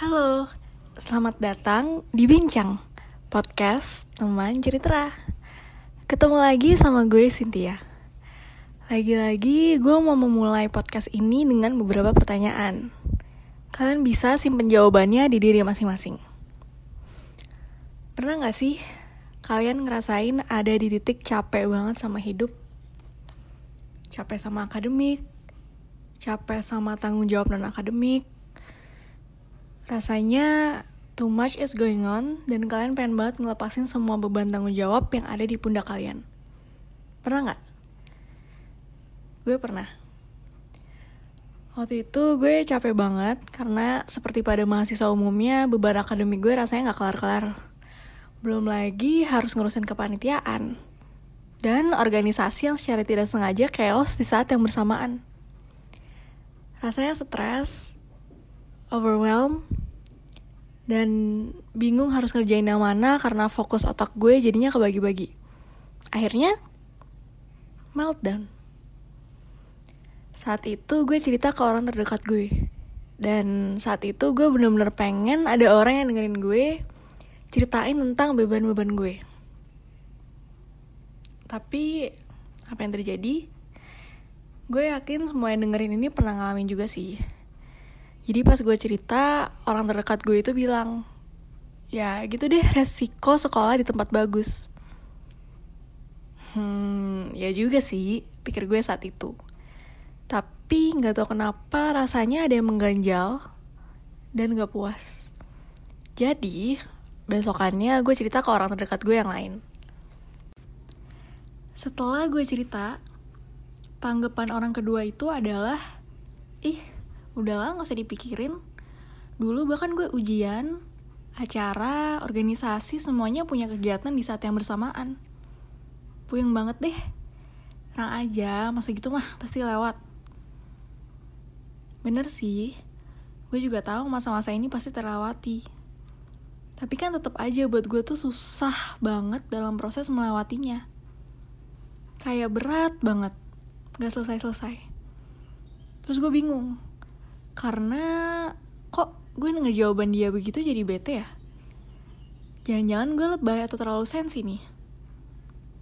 Halo, selamat datang di Bincang, podcast teman cerita. Ketemu lagi sama gue Cynthia. Lagi-lagi gue mau memulai podcast ini dengan beberapa pertanyaan. Kalian bisa simpen jawabannya di diri masing-masing. Pernah gak sih kalian ngerasain ada di titik capek banget sama hidup? Capek sama akademik, capek sama tanggung jawab non akademik, Rasanya too much is going on dan kalian pengen banget ngelepasin semua beban tanggung jawab yang ada di pundak kalian. Pernah nggak? Gue pernah. Waktu itu gue capek banget karena seperti pada mahasiswa umumnya beban akademik gue rasanya nggak kelar-kelar. Belum lagi harus ngurusin kepanitiaan. Dan organisasi yang secara tidak sengaja chaos di saat yang bersamaan. Rasanya stres, overwhelmed, dan bingung harus ngerjain yang mana karena fokus otak gue jadinya kebagi-bagi. Akhirnya, meltdown. Saat itu gue cerita ke orang terdekat gue. Dan saat itu gue bener-bener pengen ada orang yang dengerin gue ceritain tentang beban-beban gue. Tapi, apa yang terjadi? Gue yakin semua yang dengerin ini pernah ngalamin juga sih jadi pas gue cerita, orang terdekat gue itu bilang, ya gitu deh resiko sekolah di tempat bagus. Hmm, ya juga sih, pikir gue saat itu. Tapi nggak tahu kenapa rasanya ada yang mengganjal dan gak puas. Jadi, besokannya gue cerita ke orang terdekat gue yang lain. Setelah gue cerita, tanggapan orang kedua itu adalah, ih udahlah nggak usah dipikirin. Dulu bahkan gue ujian acara organisasi semuanya punya kegiatan di saat yang bersamaan. Puyeng banget deh. Rang aja masa gitu mah pasti lewat. Bener sih gue juga tahu masa-masa ini pasti terlewati. Tapi kan tetap aja buat gue tuh susah banget dalam proses melewatinya. Kayak berat banget gak selesai-selesai. Terus gue bingung karena kok gue denger jawaban dia begitu jadi bete ya? Jangan-jangan gue lebay atau terlalu sensi nih.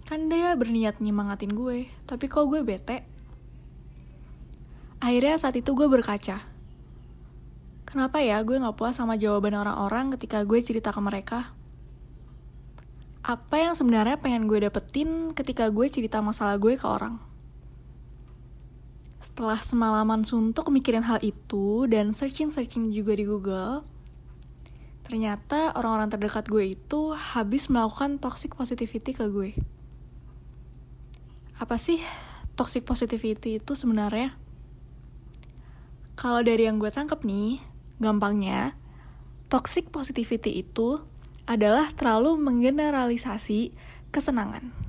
Kan dia berniat nyemangatin gue, tapi kok gue bete? Akhirnya saat itu gue berkaca. Kenapa ya gue gak puas sama jawaban orang-orang ketika gue cerita ke mereka? Apa yang sebenarnya pengen gue dapetin ketika gue cerita masalah gue ke orang? Setelah semalaman suntuk mikirin hal itu dan searching-searching juga di Google, ternyata orang-orang terdekat gue itu habis melakukan toxic positivity ke gue. Apa sih toxic positivity itu sebenarnya? Kalau dari yang gue tangkap nih, gampangnya, toxic positivity itu adalah terlalu menggeneralisasi kesenangan.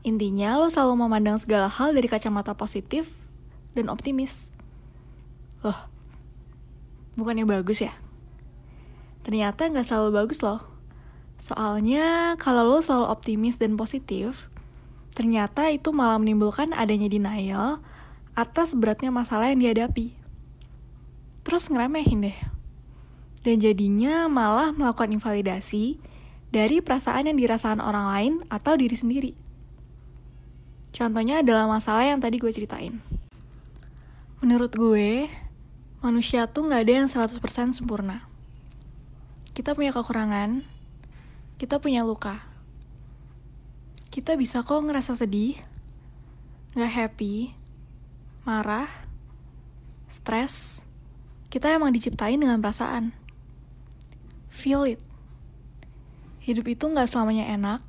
Intinya lo selalu memandang segala hal dari kacamata positif dan optimis. Loh, bukannya bagus ya? Ternyata nggak selalu bagus loh. Soalnya kalau lo selalu optimis dan positif, ternyata itu malah menimbulkan adanya denial atas beratnya masalah yang dihadapi. Terus ngeremehin deh. Dan jadinya malah melakukan invalidasi dari perasaan yang dirasakan orang lain atau diri sendiri. Contohnya adalah masalah yang tadi gue ceritain. Menurut gue, manusia tuh gak ada yang 100% sempurna. Kita punya kekurangan, kita punya luka. Kita bisa kok ngerasa sedih, gak happy, marah, stres. Kita emang diciptain dengan perasaan. Feel it. Hidup itu gak selamanya enak,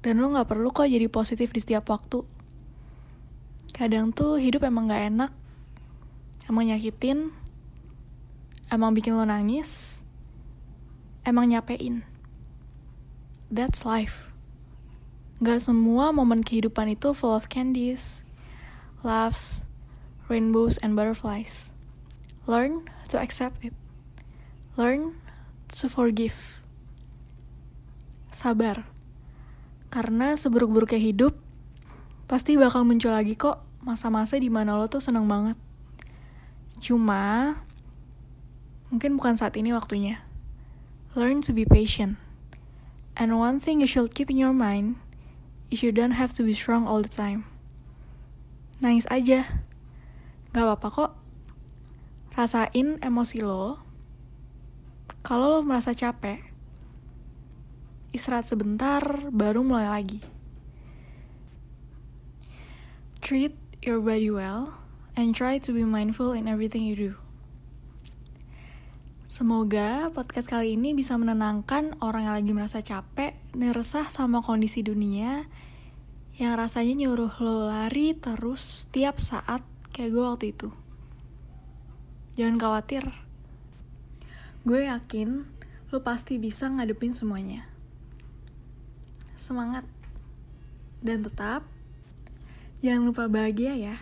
dan lo gak perlu kok jadi positif di setiap waktu kadang tuh hidup emang gak enak. Emang nyakitin. Emang bikin lo nangis. Emang nyapein. That's life. Gak semua momen kehidupan itu full of candies laughs rainbows and butterflies. Learn to accept it. Learn to forgive. Sabar. Karena seburuk-buruknya hidup pasti bakal muncul lagi kok masa-masa di mana lo tuh seneng banget. Cuma Mungkin bukan saat ini waktunya. Learn to be patient. And one thing you should keep in your mind is you don't have to be strong all the time. Nangis aja. Gak apa-apa kok. Rasain emosi lo. Kalau lo merasa capek, istirahat sebentar, baru mulai lagi. Treat your body well and try to be mindful in everything you do. Semoga podcast kali ini bisa menenangkan orang yang lagi merasa capek dan resah sama kondisi dunia yang rasanya nyuruh lo lari terus tiap saat kayak gue waktu itu. Jangan khawatir. Gue yakin lo pasti bisa ngadepin semuanya. Semangat. Dan tetap, jangan lupa bahagia ya.